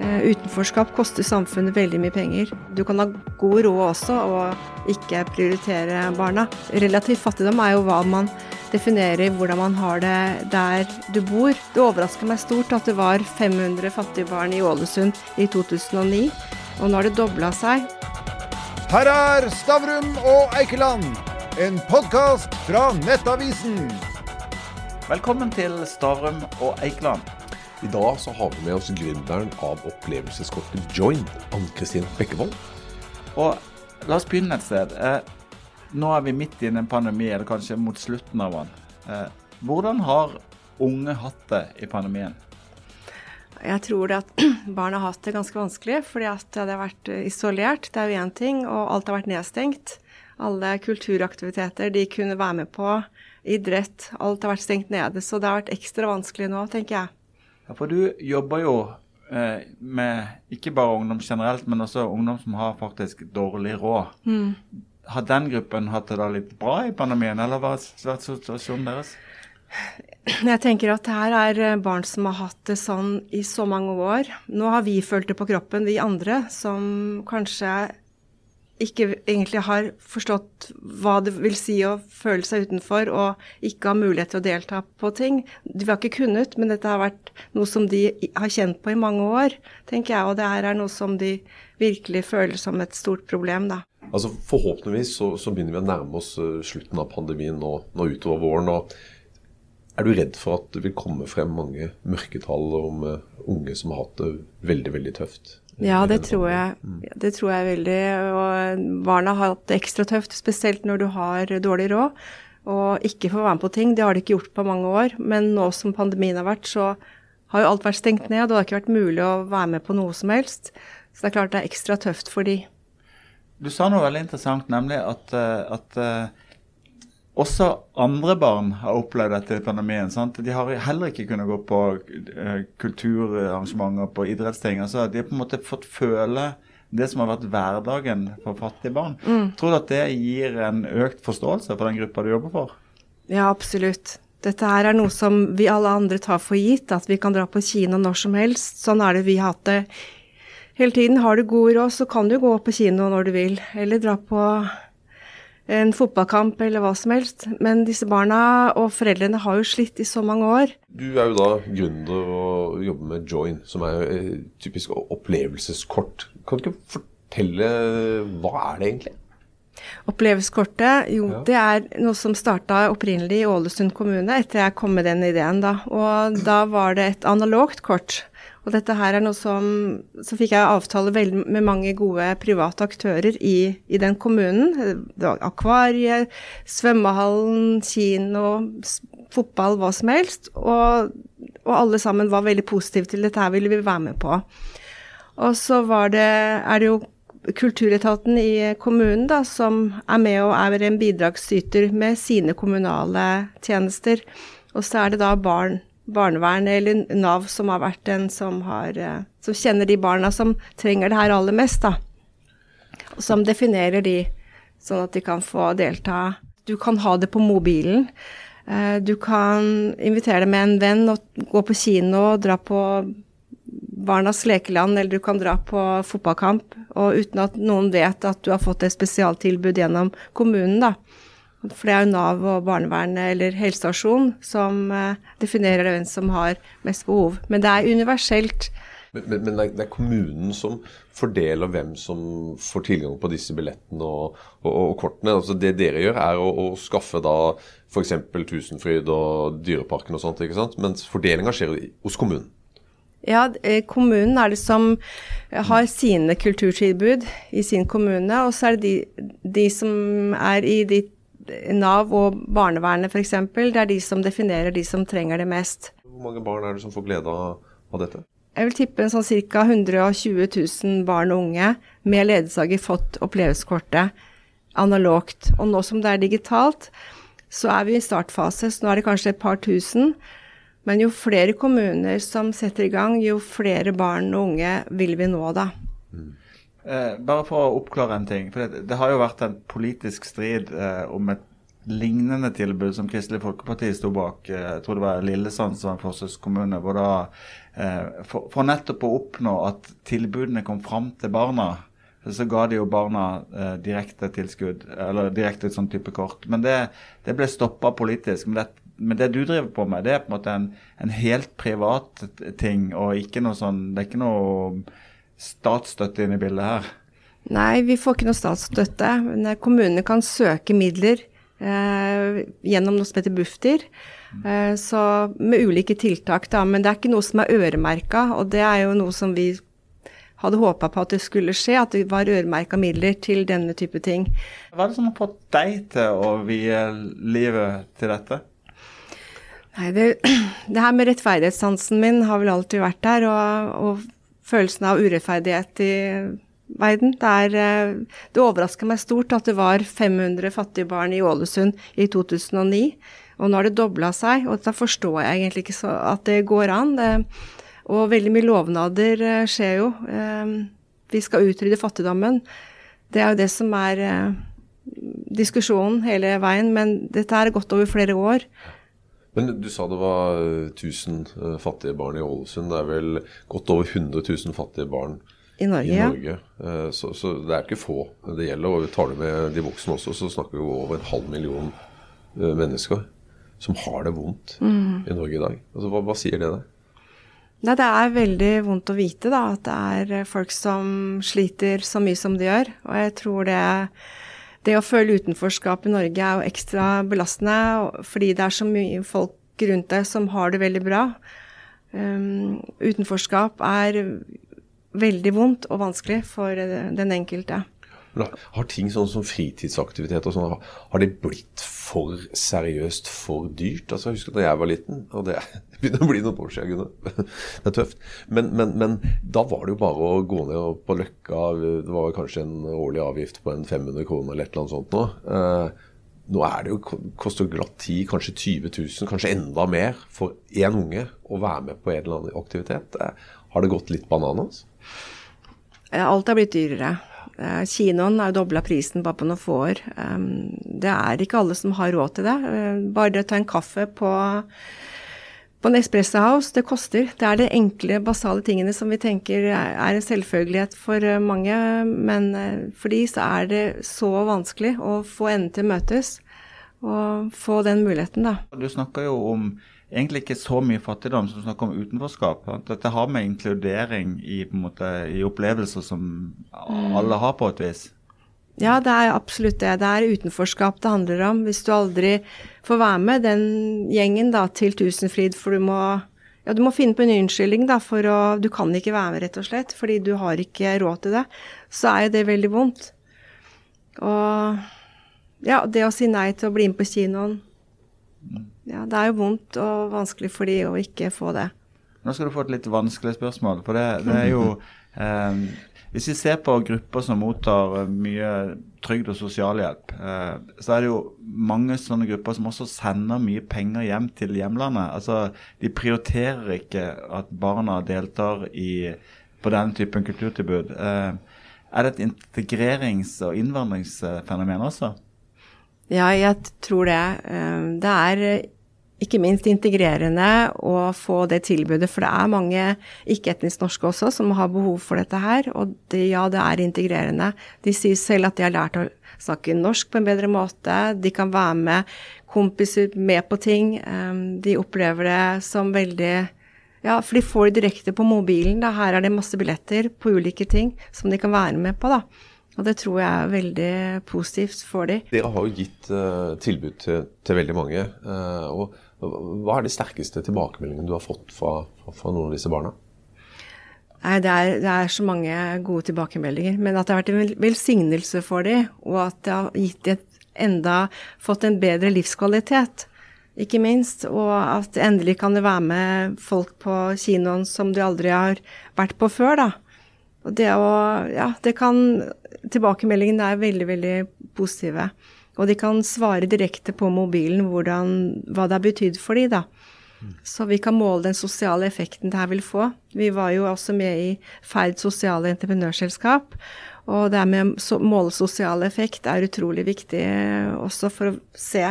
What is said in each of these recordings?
Eh, utenforskap koster samfunnet veldig mye penger. Du kan ha god råd også og ikke prioritere barna. Relativ fattigdom er jo hva man definerer hvordan man har det der du bor. Det overrasker meg stort at det var 500 fattige barn i Ålesund i 2009, og nå har det dobla seg. Her er Stavrum og Eikeland, en podkast fra Nettavisen. Velkommen til Stavrum og Eikeland. I dag så har vi med oss gründeren av opplevelseskortet Join, Ann-Kristin Bekkevold. Og la oss begynne et sted. Eh, nå er vi midt i en pandemi, eller kanskje mot slutten av den. Eh, hvordan har unge hatt det i pandemien? Jeg tror det at barn har hatt det ganske vanskelig, fordi at det har vært isolert. Det er jo én ting, og alt har vært nedstengt. Alle kulturaktiviteter de kunne være med på, idrett, alt har vært stengt nede. Så det har vært ekstra vanskelig nå, tenker jeg. Ja, For du jobber jo eh, med ikke bare ungdom generelt, men også ungdom som har faktisk dårlig råd. Mm. Har den gruppen hatt det da litt bra i pandemien, eller hva har vært situasjonen deres? Jeg tenker at her er eh, barn som har hatt det sånn i så mange år. Nå har vi følt det på kroppen, vi andre, som kanskje ikke egentlig har forstått hva det vil si å føle seg utenfor og ikke ha mulighet til å delta på ting. De har ikke kunnet, men dette har vært noe som de har kjent på i mange år, tenker jeg. Og det her er noe som de virkelig føler som et stort problem, da. Altså Forhåpentligvis så, så begynner vi å nærme oss uh, slutten av pandemien nå, nå utover våren. og er du redd for at det vil komme frem mange mørketall om uh, unge som har hatt det veldig, veldig tøft? Ja, det tror jeg. Det tror jeg veldig. Og barna har hatt det ekstra tøft, spesielt når du har dårlig råd og ikke får være med på ting. Det har de ikke gjort på mange år. Men nå som pandemien har vært, så har jo alt vært stengt ned, og det har ikke vært mulig å være med på noe som helst. Så det er klart det er ekstra tøft for de. Du sa noe veldig interessant, nemlig at, eh, at eh, også andre barn har opplevd dette pandemien. Sant? De har heller ikke kunnet gå på uh, kulturarrangementer, på idrettsting. Altså, de har på en måte fått føle det som har vært hverdagen for fattige barn. Mm. Tror du at det gir en økt forståelse for den gruppa du jobber for? Ja, absolutt. Dette her er noe som vi alle andre tar for gitt, at vi kan dra på kino når som helst. Sånn er det vi har hatt det hele tiden. Har du god råd, så kan du gå på kino når du vil, eller dra på en fotballkamp eller hva som helst. Men disse barna og foreldrene har jo slitt i så mange år. Du er jo da gründer og jobber med Join, som er jo typisk opplevelseskort. Kan du ikke fortelle hva er det egentlig? Opplevelseskortet, jo ja. det er noe som starta opprinnelig i Ålesund kommune etter jeg kom med den ideen da. Og da var det et analogt kort og dette her er noe som Så fikk jeg avtale med mange gode private aktører i, i den kommunen. Det var akvariet, svømmehallen, kino, fotball, hva som helst. Og, og, alle sammen var veldig positive til dette her, ville vi være med på. Og så var det, er det jo Kulturetaten i kommunen da, som er med og er en bidragsyter med sine kommunale tjenester. Og så er det da barn barnevernet eller Nav som har vært den som har eh, Som kjenner de barna som trenger det her aller mest, da. Som definerer de, sånn at de kan få delta. Du kan ha det på mobilen. Eh, du kan invitere deg med en venn og gå på kino og dra på Barnas lekeland, eller du kan dra på fotballkamp, og uten at noen vet at du har fått et spesialtilbud gjennom kommunen, da. For det er jo Nav og barnevernet eller helsestasjon som uh, definerer hvem som har mest behov. Men det er universelt. Men, men, men, det er kommunen som fordeler hvem som får tilgang på disse billettene og, og, og kortene. Altså det dere gjør, er å, å skaffe da f.eks. Tusenfryd og Dyreparken og sånt, ikke sant? mens fordelinga skjer hos kommunen. Ja, eh, kommunen er det som har sine kulturtilbud i sin kommune, og så er det de, de som er i de Nav og barnevernet f.eks. Det er de som definerer de som trenger det mest. Hvor mange barn er det som får glede av dette? Jeg vil tippe en sånn ca. 120 000 barn og unge med ledsager fått opplevelseskortet analogt. Og nå som det er digitalt, så er vi i startfase, så nå er det kanskje et par tusen. Men jo flere kommuner som setter i gang, jo flere barn og unge vil vi nå da. Mm. Eh, bare for å oppklare en ting. for Det, det har jo vært en politisk strid eh, om et lignende tilbud som Kristelig Folkeparti sto bak. Jeg tror det var Lillesand som var en forsøkskommune. hvor da, for, for nettopp å oppnå at tilbudene kom fram til barna så ga de jo barna eh, direkte tilskudd, eller direkte sånn type kort. Men det, det ble stoppa politisk. Men det, men det, du driver på med, det er på en måte en, en, helt privat ting, og ikke noe sånn Det er ikke noe statsstøtte inn i bildet her? Nei, vi får ikke noe statsstøtte. Men kommunene kan søke midler eh, gjennom noe som heter Bufdir. Eh, så med ulike tiltak, da. Men det er ikke noe som er øremerka, og det er jo noe som vi hadde håpa på at det skulle skje, at det var øremerka midler til denne type ting. Hva er det som har fått deg til å vie livet til dette? Nei, det, det her med rettferdighetssansen min har vel alltid vært der, og, og følelsen av urettferdighet i verden. Det, er, eh, det overrasker meg stort at det var 500 fattige barn i Ålesund i 2009. Og nå har det dobla seg, og da forstår jeg egentlig ikke så at det går an. Det, og veldig mye lovnader eh, skjer jo. Eh, vi skal utrydde fattigdommen. Det er jo det som er diskusjonen hele veien, men dette har gått over flere år. Men du sa det var 1000 fattige barn i Ålesund. Det er vel godt over 100 000 fattige barn i Norge. I Norge. Så, så, det er ikke få det gjelder. Og tar du med de voksne også, så snakker vi over en halv million mennesker som har det vondt mm. i Norge i dag. Altså, hva, hva sier det deg? Nei, det er veldig vondt å vite da, at det er eh, folk som sliter så mye som de gjør. Og jeg tror det, det å føle utenforskap i Norge er jo ekstra belastende fordi det er så mye folk rundt deg som har det veldig bra. Um, utenforskap er veldig vondt og vanskelig for eh, den enkelte. Har ting sånn som fritidsaktivitet og sånn, har det blitt for seriøst, for dyrt? Altså, jeg husker da jeg var liten, og det begynner å bli noen år siden. Det er tøft. Men, men, men, da var det jo bare å gå ned på Løkka. Det var kanskje en årlig avgift på en 500 kroner eller et eller annet sånt nå. Eh, nå er det jo, koster glatt tid, kanskje 20 000, kanskje enda mer for én unge å være med på en eller annen aktivitet. Eh, har det gått litt bananas? Alt har blitt dyrere. Eh, kinoen har dobla prisen bare på noen få år. Det er ikke alle som har råd til det. Eh, bare å ta en kaffe på, på en Espresso House, det koster. Det er de enkle, basale tingene som vi tenker er en selvfølgelighet for eh, mange. Men for de så er det så vanskelig å få endene til møtes. Og få den muligheten, da. Du snakker jo om egentlig ikke så mye fattigdom som snakker om utenforskap. Dette har med inkludering i, måte, i opplevelser som mm. alle har på et vis. Ja, det er absolutt det. Det er utenforskap det handler om. Hvis du aldri får være med den gjengen da, til Tusenfryd, for du må, ja, du må finne på en unnskyldning, da, for å Du kan ikke være med, rett og slett, fordi du har ikke råd til det. Så er jo det veldig vondt. Og ja, det å si nei til å bli med på kinoen mm ja, det er jo vondt og vanskelig for de å ikke få det. Nå skal du få et litt vanskelig spørsmål. For det, det er jo eh, Hvis vi ser på grupper som mottar mye trygd og sosialhjelp, eh, så er det jo mange sånne grupper som også sender mye penger hjem til hjemlandet. Altså, De prioriterer ikke at barna deltar i, på denne typen kulturtilbud. Eh, er det et integrerings- og innvandringsfenomen også? Ja, jeg tror det. Eh, det er ikke minst integrerende å få det tilbudet, for det er mange ikke-etnisk norske også som har behov for dette her. Og det, ja, det er integrerende. De sier selv at de har lært å snakke norsk på en bedre måte. De kan være med kompiser med på ting. Eh, de opplever det som veldig ja, for de får det direkte på mobilen. Da. Her er det masse billetter på ulike ting som de kan være med på. da. Og det tror jeg er veldig positivt for dem. Dere har jo gitt uh, tilbud til, til, veldig mange. Uh, og hva er de sterkeste tilbakemeldingene du har fått fra, fra, noen av disse barna? Nei, det er, det er, så mange gode tilbakemeldinger. Men at det har vært en velsignelse for dem, og at det har gitt et enda fått en bedre livskvalitet. Ikke minst. Og at endelig kan det være med folk på kinoen som du aldri har vært på før, da. Og det å Ja, det kan Tilbakemeldingene er veldig, veldig positive. Og de kan svare direkte på mobilen hvordan, hva det har betydd for dem, da. Så vi kan måle den sosiale effekten det her vil få. Vi var jo også med i Ferd sosiale entreprenørselskap. Og det med å måle sosial effekt er utrolig viktig også for å se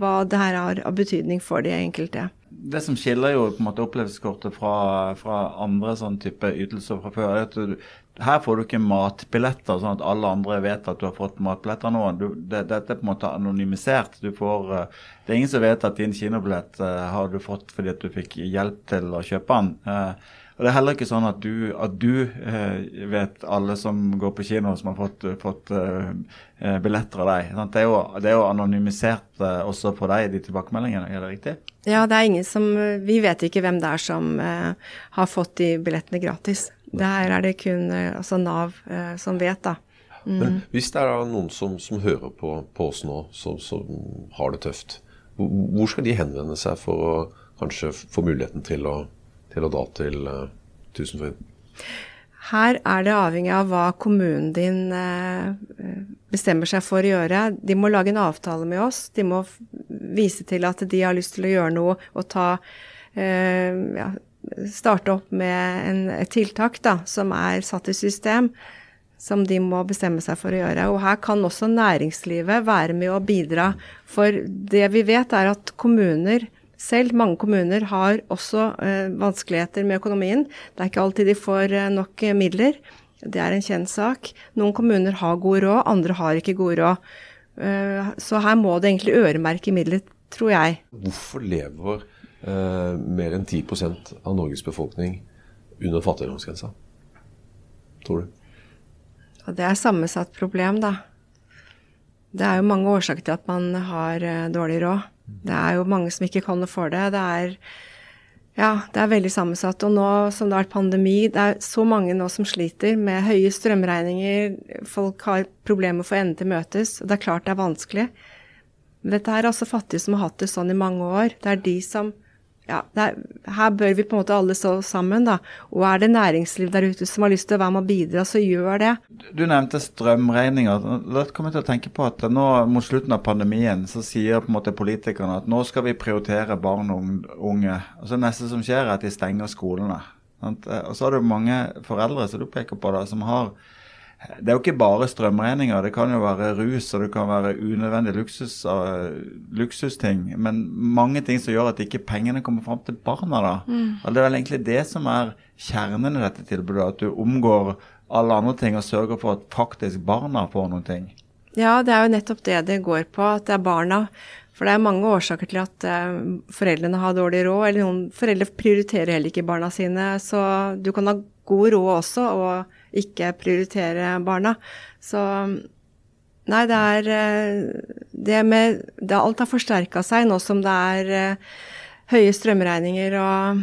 hva det her har av betydning for de enkelte. Det som skiller jo på en måte opplevelseskortet fra, fra andre sånn type ytelser fra før, er at du, her får du ikke matbilletter, sånn at alle andre vet at du har fått matbilletter nå. Du, det, dette er på en måte anonymisert. Får, uh, det er ingen som vet at din kinobillett uh, har du fått fordi at du fikk hjelp til å kjøpe den. Uh, og Det er heller ikke sånn at du, at du vet alle som går på kino som har fått, fått billetter av deg. Sant? Det er jo, det er jo anonymisert også for deg, de tilbakemeldingene. Er det riktig? Ja, det er ingen som Vi vet ikke hvem det er som har fått de billettene gratis. Der er det kun eh, altså Nav eh, som vet, da. Mm. Men hvis det er noen som, som hører på, på, oss nå, som, som, har det tøft, hvor skal de henvende seg for å kanskje få muligheten til å, til å dra til uh, Tusenfryd? Her er det avhengig av hva kommunen din eh, bestemmer seg for å gjøre. De må lage en avtale med oss. De må vise til at de har lyst til å gjøre noe og ta eh, ja, starte opp med en, et tiltak da, som er satt i system, som de må bestemme seg for å gjøre. Og her kan også næringslivet være med å bidra. For det vi vet, er at kommuner selv, mange kommuner, har også eh, vanskeligheter med økonomien. Det er ikke alltid de får eh, nok midler. Det er en kjent sak. Noen kommuner har god råd, andre har ikke god råd. Eh, så her må det egentlig øremerke midler, tror jeg. Hvorfor lever eh, mer enn 10 av Norges befolkning under fattigdomsgrensa. Tror du? Og det er sammensatt problem, da. Det er jo mange årsaker til at man har eh, dårlig råd. Det er jo mange som ikke kan noe for det. Det er, ja, det er veldig sammensatt. Og nå som det har vært pandemi, det er så mange nå som sliter med høye strømregninger. Folk har problemer med å få endene til møtes. Og det er klart det er vanskelig. Men dette er altså fattige som har hatt det sånn i mange år. Det er de som ja, er, her bør vi på en måte alle stå sammen, da. Og er det næringsliv der ute som har lyst til å være med og bidra, så gjør det. Du nevnte strømregninger. Da kommer jeg til å tenke på at nå mot slutten av pandemien så sier på en måte politikerne at nå skal vi prioritere barn og unge. Og så neste som skjer er at de stenger skolene. Og så har du mange foreldre som du peker på da, som har det er jo ikke bare strømregninger. Det kan jo være rus og det kan være unødvendig luksus, uh, luksusting. Men mange ting som gjør at ikke pengene kommer fram til barna. da. Mm. Og Det er vel egentlig det som er kjernen i dette tilbudet. At du omgår alle andre ting og sørger for at faktisk barna får noen ting. Ja, det er jo nettopp det det går på. At det er barna. For det er mange årsaker til at uh, foreldrene har dårlig råd. Eller noen foreldre prioriterer heller ikke barna sine. Så du kan ha god råd også. og ikke prioritere barna. Så Nei, det er eh, det med det, Alt har forsterka seg nå som det er uh, høye strømregninger og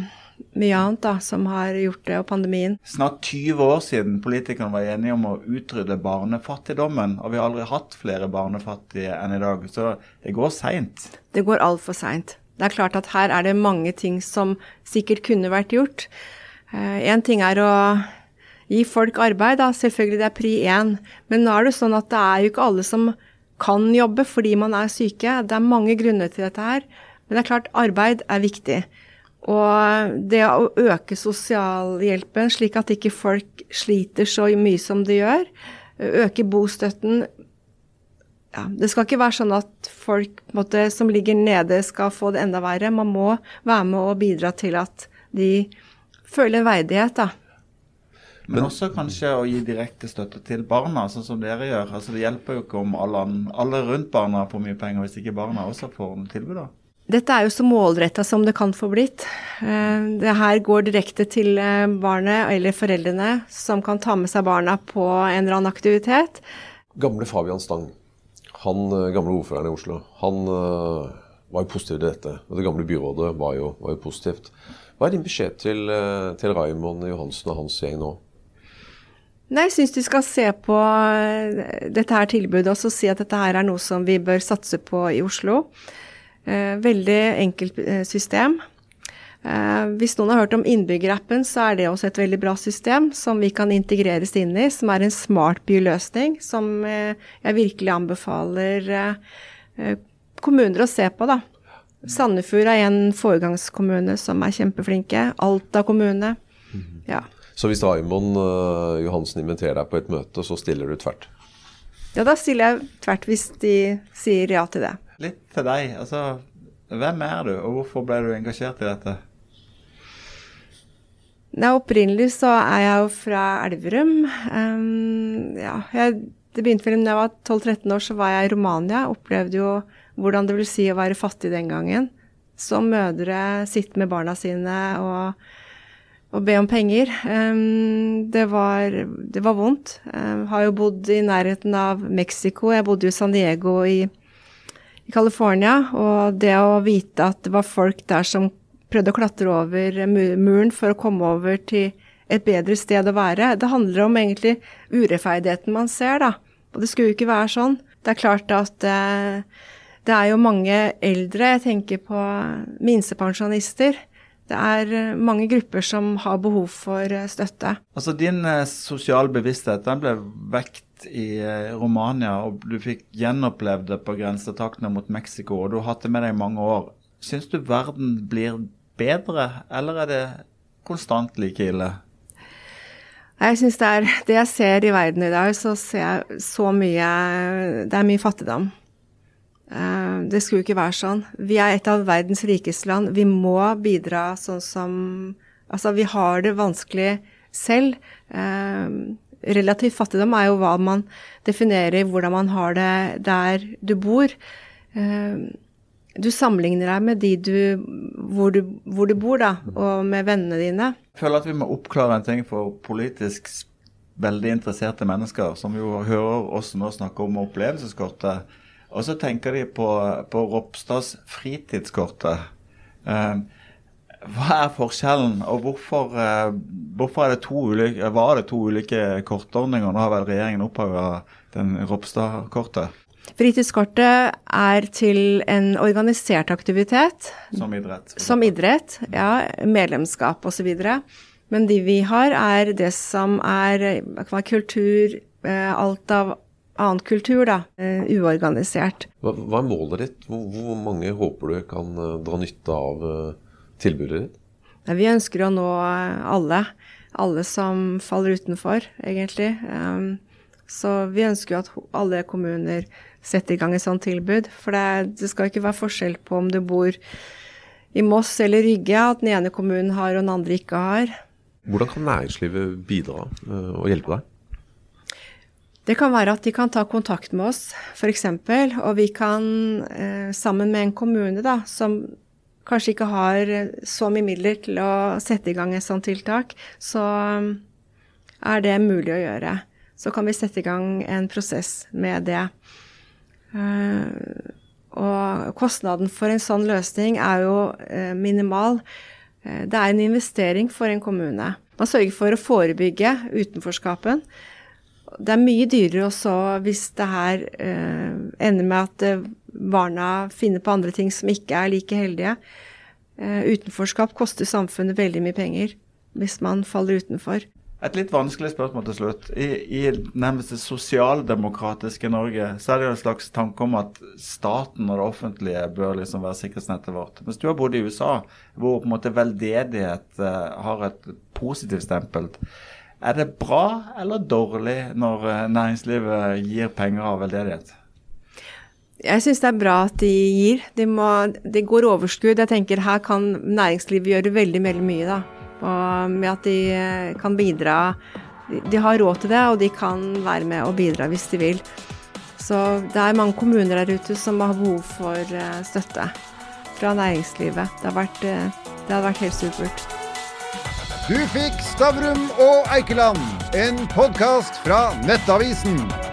mye annet da, som har gjort det, og pandemien. Snart 20 år siden politikerne var enige om å utrydde barnefattigdommen. Og vi har aldri hatt flere barnefattige enn i dag. Så det går seint. Det går altfor seint. Det er klart at her er det mange ting som sikkert kunne vært gjort. Én uh, ting er å gi folk arbeid, da. Selvfølgelig det er pri én. Men nå er det sånn at det er jo ikke alle som kan jobbe fordi man er syke. Det er mange grunner til dette her. Men det er klart, arbeid er viktig. Og det å øke sosialhjelpen slik at ikke folk sliter så mye som de gjør, øke bostøtten ja, Det skal ikke være sånn at folk måtte, som ligger nede, skal få det enda verre. Man må være med og bidra til at de føler verdighet, da. Men også kanskje å gi direkte støtte til barna, sånn som dere gjør. Altså Det hjelper jo ikke om alle, alle rundt barna får mye penger, hvis ikke barna også får noe tilbud. da. Dette er jo så målretta som det kan få blitt. Eh, det her går direkte til eh, barnet eller foreldrene, som kan ta med seg barna på en eller annen aktivitet. Gamle Fabian Stang, han eh, gamle ordføreren i Oslo, han var jo positiv til dette. Og det gamle byrådet var jo, var jo positivt. Hva er din beskjed til, til Raymond Johansen og hans gjeng nå? Nei, jeg syns de skal se på eh, dette her tilbudet og så si at dette her er noe som vi bør satse på i Oslo. Eh, veldig enkelt eh, system. Hvis noen har hørt om innbyggerappen, så er det også et veldig bra system som vi kan integreres inn i, som er en smart byløsning som jeg virkelig anbefaler kommuner å se på, da. Sandefjord er en foregangskommune som er kjempeflinke. Alta kommune. Ja. Så hvis Raymond uh, Johansen inviterer deg på et møte, så stiller du tvert? Ja, da stiller jeg tvert hvis de sier ja til det. Litt til deg. Altså, hvem er du, og hvorfor ble du engasjert i dette? Nei, opprinnelig så er jeg jo fra Elverum. Um, ja, jeg, det begynte vel da jeg var 12-13 år, så var jeg i Romania. Opplevde jo hvordan det vil si å være fattig den gangen. Som mødre sitte med barna sine og, og be om penger. Um, det, var, det, var, vondt. Um, har jo bodd i nærheten av Mexico. Jeg bodde jo i San Diego i, i California. Og det å vite at det var folk der som prøvde å klatre over muren for å komme over til et bedre sted å være. Det handler om egentlig urettferdigheten man ser, da. Og det skulle jo ikke være sånn. Det er klart at eh, det er jo mange eldre, jeg tenker på minstepensjonister. Det er eh, mange grupper som har behov for eh, støtte. Altså Din eh, sosiale bevissthet den ble vekt i Romania, og du fikk gjenopplevd det på grensetaktene mot Mexico, og du har hatt det med deg i mange år. Syns du verden blir bedre, eller er det konstant like ille? Jeg synes det er Det jeg ser i verden i dag, så ser jeg så mye Det er mye fattigdom. Eh, det skulle ikke være sånn. Vi er et av verdens rikeste land. Vi må bidra sånn som Altså, vi har det vanskelig selv. Eh, relativ fattigdom er jo hva man definerer hvordan man har det der du bor. Du sammenligner deg med de du hvor, du hvor, du bor, da, og med vennene dine. Jeg føler at vi må oppklare en ting for politisk veldig interesserte mennesker, som jo hører oss nå snakke om opplevelseskortet. Og så tenker de på, på Ropstads fritidskortet. Eh, hva er forskjellen, og hvorfor, eh, hvorfor det ulike, var det to ulike kortordninger? Nå har vel regjeringen opphavet den Ropstad-kortet? Fritidskortet er til en organisert aktivitet. Som idrett? Som idrett, ja. Medlemskap osv. Men de vi har, er det som er kultur, eh, alt av annen kultur, da. Eh, uorganisert. Hva, hva, er målet ditt? Hvor, hvor, mange håper du kan eh, dra nytte av tilbudet ditt? Vi ønsker å nå alle. Alle som faller utenfor, egentlig. Så vi ønsker jo at alle kommuner sette i gang et sånt tilbud. For det, det, skal ikke være forskjell på om du bor i Moss eller Rygge, at den ene kommunen har og den andre ikke har. Hvordan kan næringslivet bidra uh, og hjelpe deg? Det kan være at de kan ta kontakt med oss, f.eks. Og vi kan, uh, sammen med en kommune da, som kanskje ikke har så mye midler til å sette i gang et sånt tiltak, så um, er det mulig å gjøre. Så kan vi sette i gang en prosess med det. Eh, og kostnaden for en sånn løsning er jo eh, minimal. Eh, det er en investering for en kommune. Man sørger for å forebygge utenforskapen. Det er mye dyrere også hvis det her ender med at barna finner på andre ting som ikke er like heldige. utenforskap koster samfunnet veldig mye penger hvis man faller utenfor. Et litt vanskelig spørsmål til slutt. I, i nærmest det sosialdemokratiske Norge så er det jo en slags tanke om at staten og det offentlige bør liksom være sikkerhetsnettet vårt. Mens du har bodd i USA, hvor på en måte veldedighet uh, har et positivt stempel. Er det bra eller dårlig når uh, næringslivet gir penger av veldedighet? Jeg syns det er bra at de gir. Det de går overskudd. Jeg tenker her kan næringslivet gjøre veldig, veldig mye, da. Og med at de eh, kan bidra De har råd til det, og de kan være med og bidra hvis de vil. Så det er mange kommuner der ute som har behov for eh, støtte fra næringslivet. Det har vært, eh, det har vært helt supert. Du fikk Stavrum og Eikeland, en podkast fra Nettavisen.